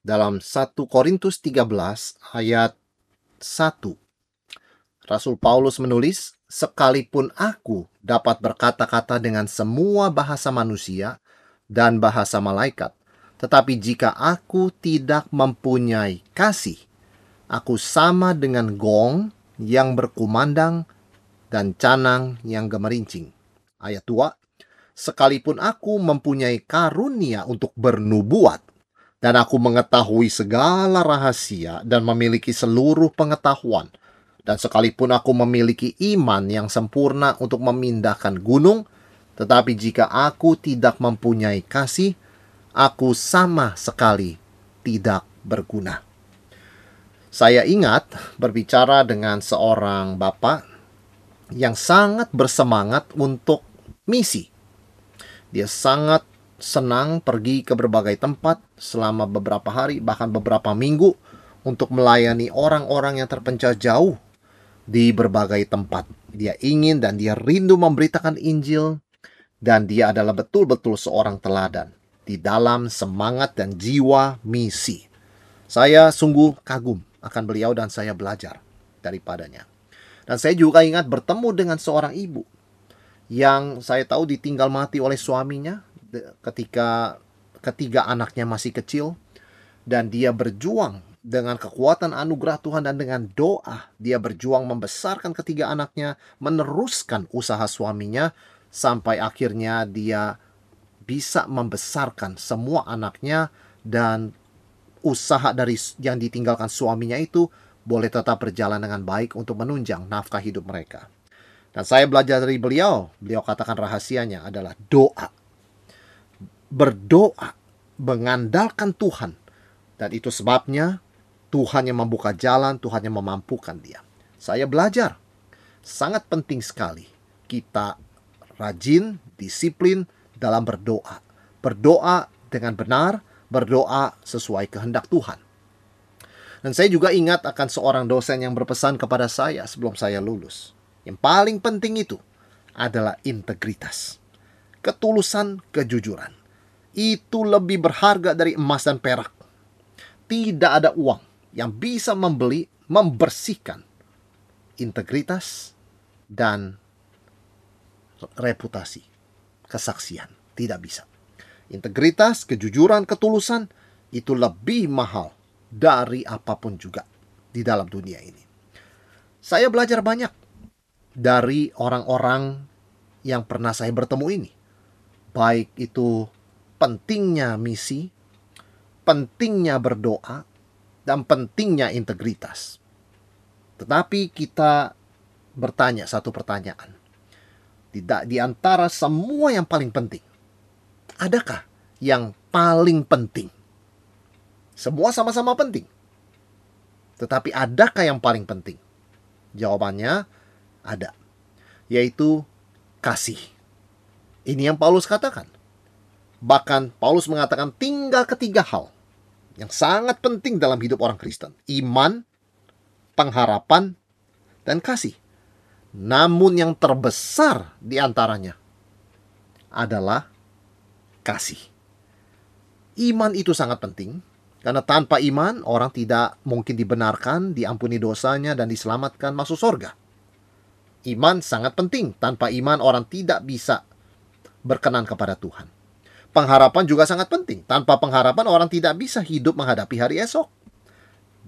dalam 1 Korintus 13 ayat 1. Rasul Paulus menulis, "Sekalipun aku dapat berkata-kata dengan semua bahasa manusia dan bahasa malaikat, tetapi jika aku tidak mempunyai kasih, aku sama dengan gong yang berkumandang dan canang yang gemerincing." Ayat 2. Sekalipun aku mempunyai karunia untuk bernubuat dan aku mengetahui segala rahasia dan memiliki seluruh pengetahuan. Dan sekalipun aku memiliki iman yang sempurna untuk memindahkan gunung, tetapi jika aku tidak mempunyai kasih, aku sama sekali tidak berguna. Saya ingat berbicara dengan seorang bapak yang sangat bersemangat untuk misi. Dia sangat senang pergi ke berbagai tempat selama beberapa hari, bahkan beberapa minggu, untuk melayani orang-orang yang terpencil jauh di berbagai tempat. Dia ingin dan dia rindu memberitakan Injil, dan dia adalah betul-betul seorang teladan di dalam semangat dan jiwa misi. Saya sungguh kagum akan beliau, dan saya belajar daripadanya. Dan saya juga ingat bertemu dengan seorang ibu yang saya tahu ditinggal mati oleh suaminya ketika ketiga anaknya masih kecil dan dia berjuang dengan kekuatan anugerah Tuhan dan dengan doa dia berjuang membesarkan ketiga anaknya, meneruskan usaha suaminya sampai akhirnya dia bisa membesarkan semua anaknya dan usaha dari yang ditinggalkan suaminya itu boleh tetap berjalan dengan baik untuk menunjang nafkah hidup mereka. Dan saya belajar dari beliau, beliau katakan rahasianya adalah doa berdoa, mengandalkan Tuhan. Dan itu sebabnya Tuhan yang membuka jalan, Tuhan yang memampukan dia. Saya belajar, sangat penting sekali kita rajin, disiplin dalam berdoa. Berdoa dengan benar, berdoa sesuai kehendak Tuhan. Dan saya juga ingat akan seorang dosen yang berpesan kepada saya sebelum saya lulus. Yang paling penting itu adalah integritas, ketulusan, kejujuran itu lebih berharga dari emas dan perak. Tidak ada uang yang bisa membeli, membersihkan integritas dan reputasi, kesaksian. Tidak bisa. Integritas, kejujuran, ketulusan itu lebih mahal dari apa pun juga di dalam dunia ini. Saya belajar banyak dari orang-orang yang pernah saya bertemu ini. Baik itu pentingnya misi, pentingnya berdoa, dan pentingnya integritas. Tetapi kita bertanya satu pertanyaan. Tidak di antara semua yang paling penting, adakah yang paling penting? Semua sama-sama penting. Tetapi adakah yang paling penting? Jawabannya ada, yaitu kasih. Ini yang Paulus katakan. Bahkan Paulus mengatakan tinggal ketiga hal yang sangat penting dalam hidup orang Kristen. Iman, pengharapan, dan kasih. Namun yang terbesar di antaranya adalah kasih. Iman itu sangat penting karena tanpa iman orang tidak mungkin dibenarkan, diampuni dosanya dan diselamatkan masuk surga. Iman sangat penting. Tanpa iman orang tidak bisa berkenan kepada Tuhan. Pengharapan juga sangat penting. Tanpa pengharapan orang tidak bisa hidup menghadapi hari esok.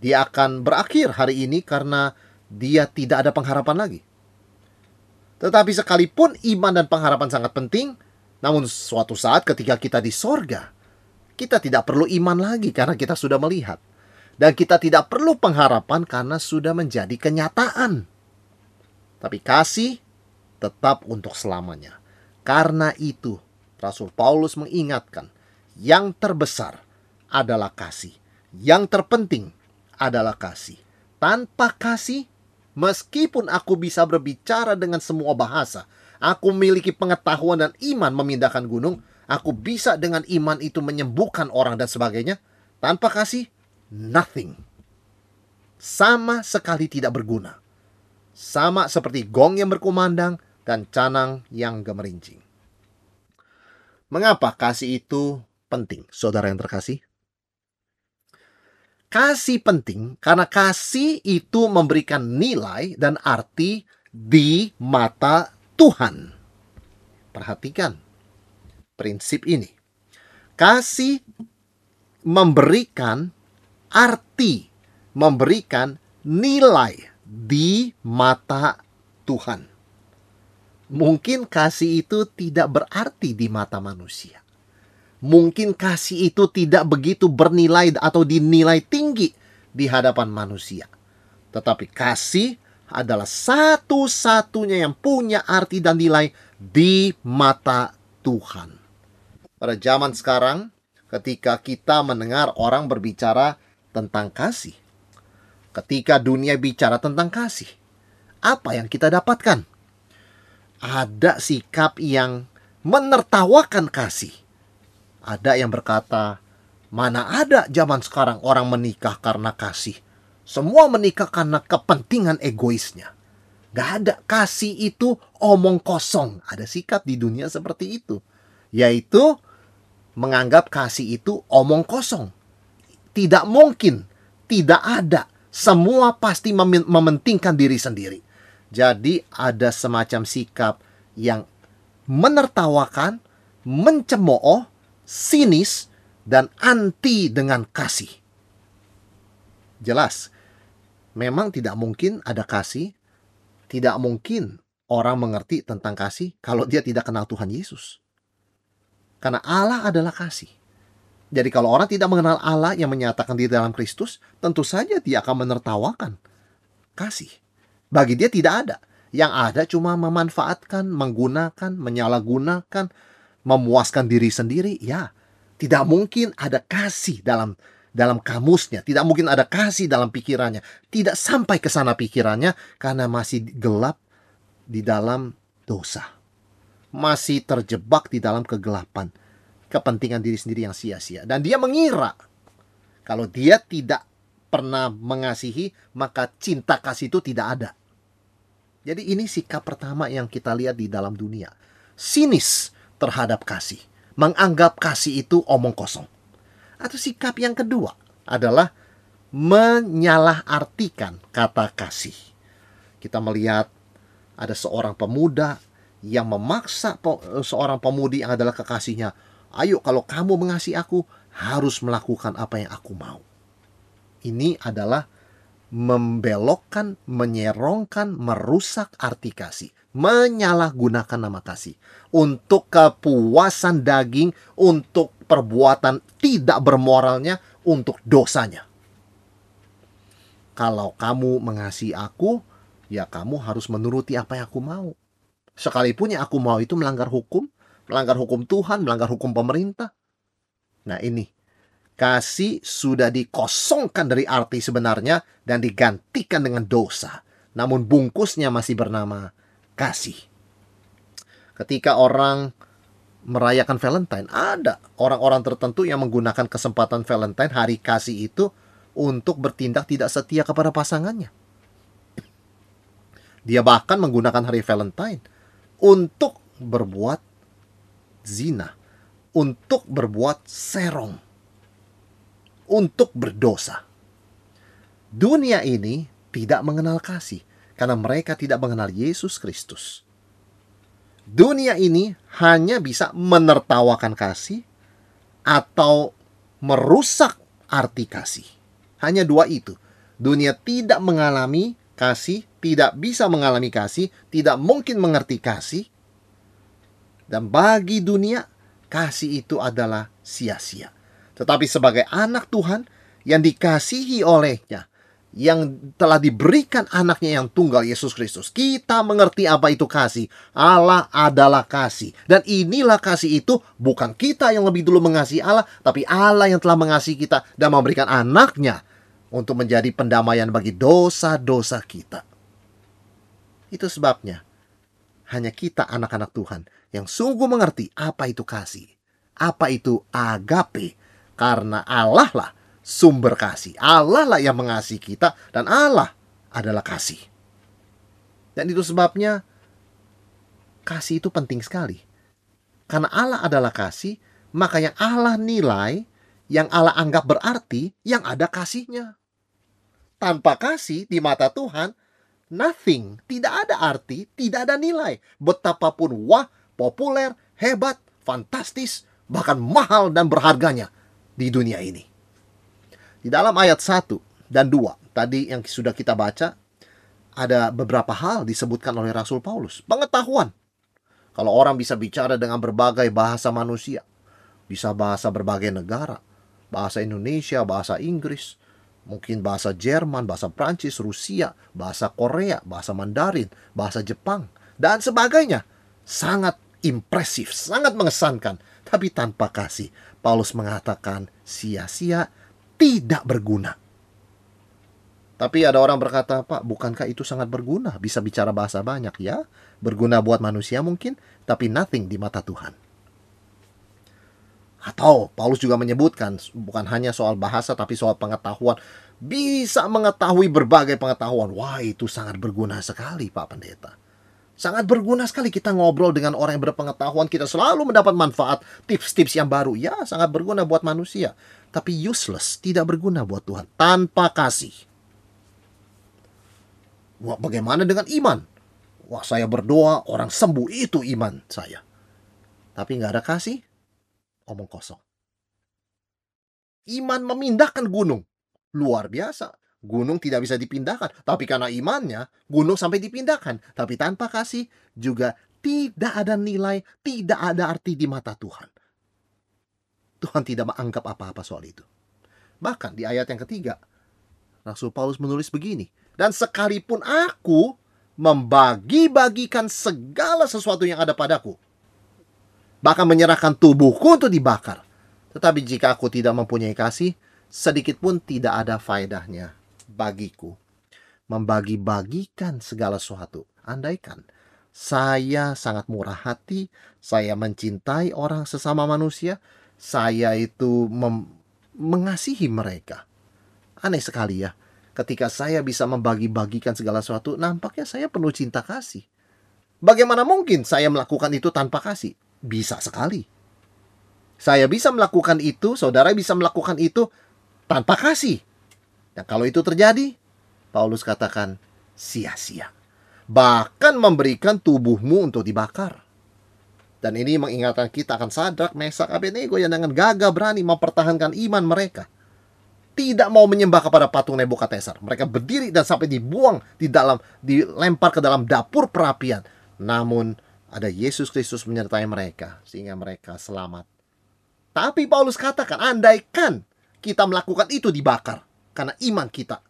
Dia akan berakhir hari ini karena dia tidak ada pengharapan lagi. Tetapi sekalipun iman dan pengharapan sangat penting, namun suatu saat ketika kita di sorga, kita tidak perlu iman lagi karena kita sudah melihat. Dan kita tidak perlu pengharapan karena sudah menjadi kenyataan. Tapi kasih tetap untuk selamanya. Karena itu, Rasul Paulus mengingatkan, yang terbesar adalah kasih. Yang terpenting adalah kasih. Tanpa kasih, meskipun aku bisa berbicara dengan semua bahasa, aku memiliki pengetahuan dan iman memindahkan gunung, aku bisa dengan iman itu menyembuhkan orang dan sebagainya. Tanpa kasih, nothing. Sama sekali tidak berguna. Sama seperti gong yang berkumandang dan canang yang gemerincing. Mengapa kasih itu penting, saudara yang terkasih? Kasih penting karena kasih itu memberikan nilai dan arti di mata Tuhan. Perhatikan prinsip ini. Kasih memberikan arti, memberikan nilai di mata Tuhan mungkin kasih itu tidak berarti di mata manusia. Mungkin kasih itu tidak begitu bernilai atau dinilai tinggi di hadapan manusia. Tetapi kasih adalah satu-satunya yang punya arti dan nilai di mata Tuhan. Pada zaman sekarang, ketika kita mendengar orang berbicara tentang kasih, ketika dunia bicara tentang kasih, apa yang kita dapatkan? Ada sikap yang menertawakan kasih. Ada yang berkata, mana ada zaman sekarang orang menikah karena kasih. Semua menikah karena kepentingan egoisnya. Gak ada kasih itu omong kosong. Ada sikap di dunia seperti itu. Yaitu menganggap kasih itu omong kosong. Tidak mungkin, tidak ada. Semua pasti mementingkan diri sendiri. Jadi ada semacam sikap yang menertawakan, mencemooh, sinis, dan anti dengan kasih. Jelas, memang tidak mungkin ada kasih, tidak mungkin orang mengerti tentang kasih kalau dia tidak kenal Tuhan Yesus. Karena Allah adalah kasih. Jadi kalau orang tidak mengenal Allah yang menyatakan di dalam Kristus, tentu saja dia akan menertawakan kasih. Bagi dia tidak ada. Yang ada cuma memanfaatkan, menggunakan, menyalahgunakan, memuaskan diri sendiri. Ya, tidak mungkin ada kasih dalam dalam kamusnya, tidak mungkin ada kasih dalam pikirannya. Tidak sampai ke sana pikirannya karena masih gelap di dalam dosa. Masih terjebak di dalam kegelapan. Kepentingan diri sendiri yang sia-sia. Dan dia mengira kalau dia tidak pernah mengasihi, maka cinta kasih itu tidak ada. Jadi ini sikap pertama yang kita lihat di dalam dunia. Sinis terhadap kasih. Menganggap kasih itu omong kosong. Atau sikap yang kedua adalah menyalahartikan kata kasih. Kita melihat ada seorang pemuda yang memaksa seorang pemudi yang adalah kekasihnya. Ayo kalau kamu mengasihi aku harus melakukan apa yang aku mau. Ini adalah membelokkan, menyerongkan, merusak arti kasih, menyalahgunakan nama kasih untuk kepuasan daging, untuk perbuatan tidak bermoralnya, untuk dosanya. Kalau kamu mengasihi aku, ya kamu harus menuruti apa yang aku mau. Sekalipun yang aku mau itu melanggar hukum, melanggar hukum Tuhan, melanggar hukum pemerintah. Nah ini Kasih sudah dikosongkan dari arti sebenarnya dan digantikan dengan dosa. Namun bungkusnya masih bernama kasih. Ketika orang merayakan Valentine, ada orang-orang tertentu yang menggunakan kesempatan Valentine hari kasih itu untuk bertindak tidak setia kepada pasangannya. Dia bahkan menggunakan hari Valentine untuk berbuat zina, untuk berbuat serong untuk berdosa. Dunia ini tidak mengenal kasih karena mereka tidak mengenal Yesus Kristus. Dunia ini hanya bisa menertawakan kasih atau merusak arti kasih. Hanya dua itu. Dunia tidak mengalami kasih, tidak bisa mengalami kasih, tidak mungkin mengerti kasih. Dan bagi dunia, kasih itu adalah sia-sia. Tetapi sebagai anak Tuhan yang dikasihi olehnya, yang telah diberikan anaknya yang tunggal Yesus Kristus. Kita mengerti apa itu kasih. Allah adalah kasih. Dan inilah kasih itu bukan kita yang lebih dulu mengasihi Allah, tapi Allah yang telah mengasihi kita dan memberikan anaknya untuk menjadi pendamaian bagi dosa-dosa kita. Itu sebabnya hanya kita anak-anak Tuhan yang sungguh mengerti apa itu kasih, apa itu agape, karena Allah lah sumber kasih. Allah lah yang mengasihi kita dan Allah adalah kasih. Dan itu sebabnya kasih itu penting sekali. Karena Allah adalah kasih, maka yang Allah nilai, yang Allah anggap berarti, yang ada kasihnya. Tanpa kasih di mata Tuhan, nothing, tidak ada arti, tidak ada nilai. Betapapun wah, populer, hebat, fantastis, bahkan mahal dan berharganya di dunia ini. Di dalam ayat 1 dan 2, tadi yang sudah kita baca, ada beberapa hal disebutkan oleh Rasul Paulus. Pengetahuan. Kalau orang bisa bicara dengan berbagai bahasa manusia, bisa bahasa berbagai negara, bahasa Indonesia, bahasa Inggris, mungkin bahasa Jerman, bahasa Prancis, Rusia, bahasa Korea, bahasa Mandarin, bahasa Jepang, dan sebagainya. Sangat impresif, sangat mengesankan, tapi tanpa kasih. Paulus mengatakan sia-sia, tidak berguna. Tapi ada orang berkata, Pak, bukankah itu sangat berguna? Bisa bicara bahasa banyak, ya? Berguna buat manusia mungkin, tapi nothing di mata Tuhan. Atau Paulus juga menyebutkan, bukan hanya soal bahasa, tapi soal pengetahuan. Bisa mengetahui berbagai pengetahuan. Wah, itu sangat berguna sekali, Pak Pendeta. Sangat berguna sekali kita ngobrol dengan orang yang berpengetahuan. Kita selalu mendapat manfaat, tips-tips yang baru. Ya, sangat berguna buat manusia. Tapi useless, tidak berguna buat Tuhan. Tanpa kasih Wah, bagaimana dengan iman? Wah, saya berdoa orang sembuh itu iman saya. Tapi nggak ada kasih, omong kosong. Iman memindahkan gunung. Luar biasa. Gunung tidak bisa dipindahkan. Tapi karena imannya, gunung sampai dipindahkan. Tapi tanpa kasih, juga tidak ada nilai, tidak ada arti di mata Tuhan. Tuhan tidak menganggap apa-apa soal itu. Bahkan di ayat yang ketiga, Rasul Paulus menulis begini, dan sekalipun aku membagi-bagikan segala sesuatu yang ada padaku, bahkan menyerahkan tubuhku untuk dibakar. Tetapi jika aku tidak mempunyai kasih, sedikit pun tidak ada faedahnya bagiku. Membagi-bagikan segala sesuatu. Andaikan saya sangat murah hati, saya mencintai orang sesama manusia, saya itu mengasihi mereka. Aneh sekali ya, ketika saya bisa membagi-bagikan segala sesuatu, nampaknya saya penuh cinta kasih. Bagaimana mungkin saya melakukan itu tanpa kasih? Bisa sekali. Saya bisa melakukan itu, saudara bisa melakukan itu tanpa kasih. Dan kalau itu terjadi, Paulus katakan sia-sia. Bahkan memberikan tubuhmu untuk dibakar. Dan ini mengingatkan kita akan sadrak, mesak, abednego yang dengan gagah berani mempertahankan iman mereka tidak mau menyembah kepada patung Nebukadnezar. Mereka berdiri dan sampai dibuang di dalam dilempar ke dalam dapur perapian. Namun ada Yesus Kristus menyertai mereka sehingga mereka selamat. Tapi Paulus katakan, andaikan kita melakukan itu dibakar karena iman kita.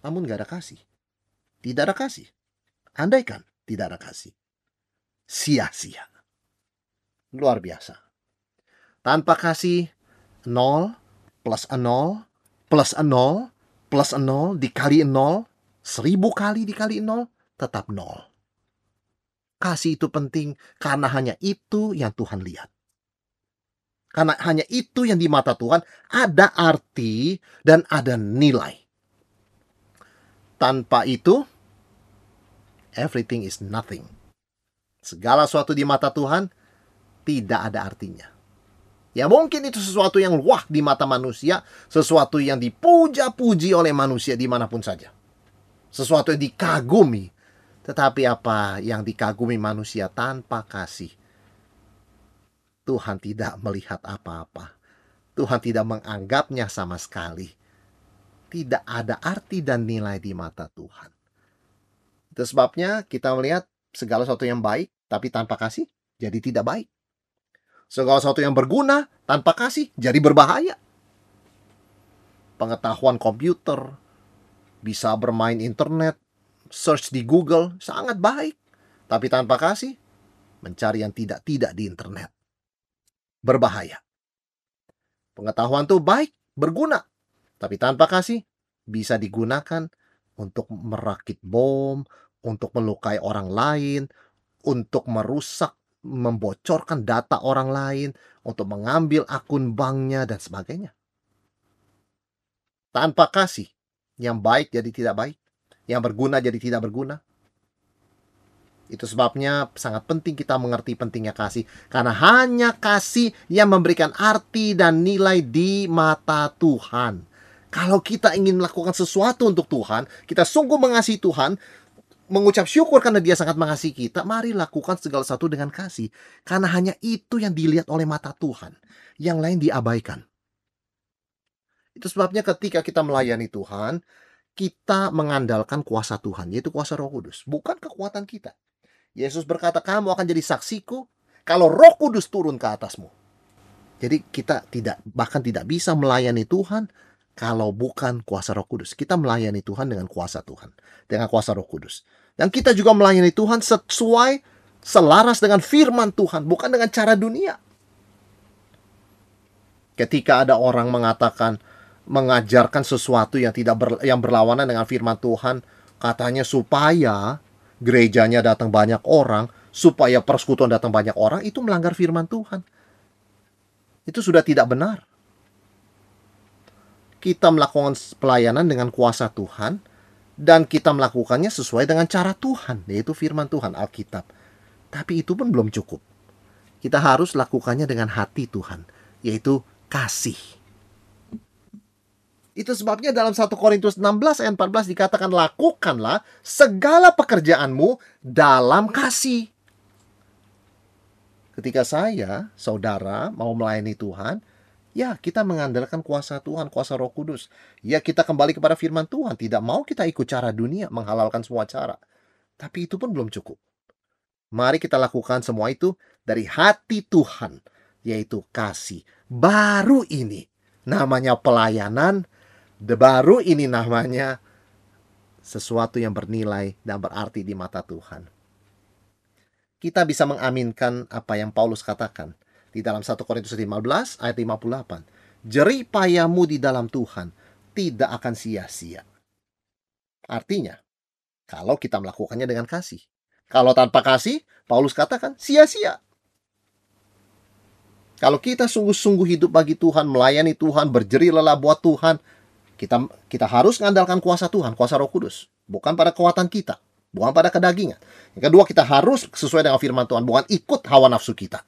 Namun gak ada kasih. Tidak ada kasih. Andaikan tidak ada kasih. Sia-sia. Luar biasa. Tanpa kasih, nol plus nol plus 0 plus 0 dikali 0 seribu kali dikali 0 tetap 0. Kasih itu penting karena hanya itu yang Tuhan lihat. Karena hanya itu yang di mata Tuhan ada arti dan ada nilai. Tanpa itu, everything is nothing. Segala sesuatu di mata Tuhan tidak ada artinya. Ya mungkin itu sesuatu yang wah di mata manusia, sesuatu yang dipuja-puji oleh manusia di mana pun saja. Sesuatu yang dikagumi. Tetapi apa yang dikagumi manusia tanpa kasih? Tuhan tidak melihat apa-apa. Tuhan tidak menganggapnya sama sekali. Tidak ada arti dan nilai di mata Tuhan. Itu sebabnya kita melihat segala sesuatu yang baik, tapi tanpa kasih, jadi tidak baik. Segala sesuatu yang berguna tanpa kasih jadi berbahaya. Pengetahuan komputer, bisa bermain internet, search di Google sangat baik. Tapi tanpa kasih, mencari yang tidak-tidak di internet. Berbahaya. Pengetahuan itu baik, berguna. Tapi tanpa kasih, bisa digunakan untuk merakit bom, untuk melukai orang lain, untuk merusak, membocorkan data orang lain, untuk mengambil akun banknya dan sebagainya. Tanpa kasih, yang baik jadi tidak baik, yang berguna jadi tidak berguna. Itu sebabnya sangat penting kita mengerti pentingnya kasih. Karena hanya kasih yang memberikan arti dan nilai di mata Tuhan. Kalau kita ingin melakukan sesuatu untuk Tuhan, kita sungguh mengasihi Tuhan, mengucap syukur karena dia sangat mengasihi kita, mari lakukan segala sesuatu dengan kasih. Karena hanya itu yang dilihat oleh mata Tuhan. Yang lain diabaikan. Itu sebabnya ketika kita melayani Tuhan, kita mengandalkan kuasa Tuhan, yaitu kuasa roh kudus. Bukan kekuatan kita. Yesus berkata, kamu akan jadi saksiku kalau roh kudus turun ke atasmu. Jadi kita tidak bahkan tidak bisa melayani Tuhan kalau bukan kuasa Roh Kudus. Kita melayani Tuhan dengan kuasa Tuhan, dengan kuasa Roh Kudus. Dan kita juga melayani Tuhan sesuai selaras dengan firman Tuhan, bukan dengan cara dunia. Ketika ada orang mengatakan mengajarkan sesuatu yang tidak ber, yang berlawanan dengan firman Tuhan, katanya supaya gerejanya datang banyak orang, supaya persekutuan datang banyak orang, itu melanggar firman Tuhan. Itu sudah tidak benar kita melakukan pelayanan dengan kuasa Tuhan dan kita melakukannya sesuai dengan cara Tuhan, yaitu firman Tuhan Alkitab. Tapi itu pun belum cukup. Kita harus lakukannya dengan hati Tuhan, yaitu kasih. Itu sebabnya dalam 1 Korintus 16 ayat 14 dikatakan lakukanlah segala pekerjaanmu dalam kasih. Ketika saya, saudara, mau melayani Tuhan, Ya, kita mengandalkan kuasa Tuhan, kuasa Roh Kudus. Ya, kita kembali kepada firman Tuhan. Tidak mau kita ikut cara dunia, menghalalkan semua cara. Tapi itu pun belum cukup. Mari kita lakukan semua itu dari hati Tuhan, yaitu kasih. Baru ini namanya pelayanan, baru ini namanya sesuatu yang bernilai dan berarti di mata Tuhan. Kita bisa mengaminkan apa yang Paulus katakan di dalam 1 Korintus 15 ayat 58. Jerih payamu di dalam Tuhan tidak akan sia-sia. Artinya, kalau kita melakukannya dengan kasih. Kalau tanpa kasih, Paulus katakan sia-sia. Kalau kita sungguh-sungguh hidup bagi Tuhan, melayani Tuhan, berjerih lelah buat Tuhan, kita kita harus mengandalkan kuasa Tuhan, kuasa Roh Kudus, bukan pada kekuatan kita, bukan pada kedagingan. Yang kedua, kita harus sesuai dengan firman Tuhan, bukan ikut hawa nafsu kita.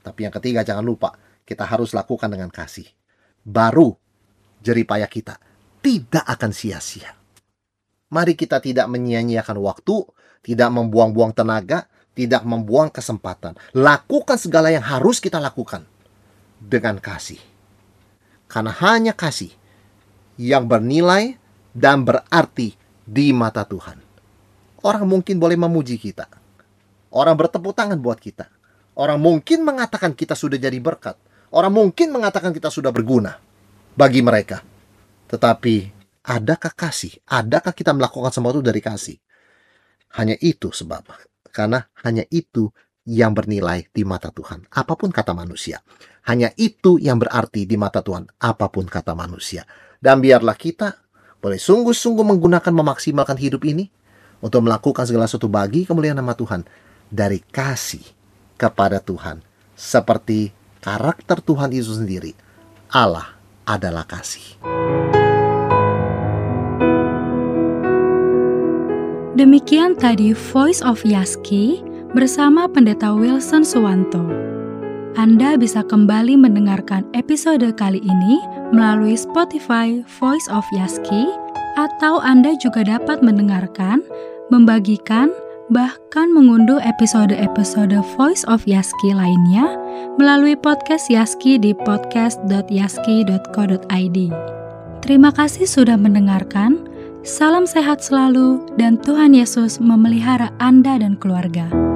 Tapi yang ketiga jangan lupa, kita harus lakukan dengan kasih. Baru jeripaya kita tidak akan sia-sia. Mari kita tidak menyia-nyiakan waktu, tidak membuang-buang tenaga, tidak membuang kesempatan. Lakukan segala yang harus kita lakukan dengan kasih. Karena hanya kasih yang bernilai dan berarti di mata Tuhan. Orang mungkin boleh memuji kita. Orang bertepuk tangan buat kita. Orang mungkin mengatakan kita sudah jadi berkat. Orang mungkin mengatakan kita sudah berguna bagi mereka. Tetapi adakah kasih? Adakah kita melakukan sesuatu dari kasih? Hanya itu sebab. Karena hanya itu yang bernilai di mata Tuhan. Apa pun kata manusia. Hanya itu yang berarti di mata Tuhan. Apa pun kata manusia. Dan biarlah kita boleh sungguh-sungguh menggunakan memaksimalkan hidup ini untuk melakukan segala sesuatu bagi kemuliaan nama Tuhan dari kasih kepada Tuhan, seperti karakter Tuhan Yesus sendiri. Allah adalah kasih. Demikian tadi Voice of Yaski bersama Pendeta Wilson Suwanto. Anda bisa kembali mendengarkan episode kali ini melalui Spotify Voice of Yaski atau Anda juga dapat mendengarkan, membagikan, bahkan mengunduh episode-episode Voice of Yaski lainnya melalui podcast Yaski di podcast.yaski.co.id. Terima kasih sudah mendengarkan. Salam sehat selalu dan Tuhan Yesus memelihara Anda dan keluarga.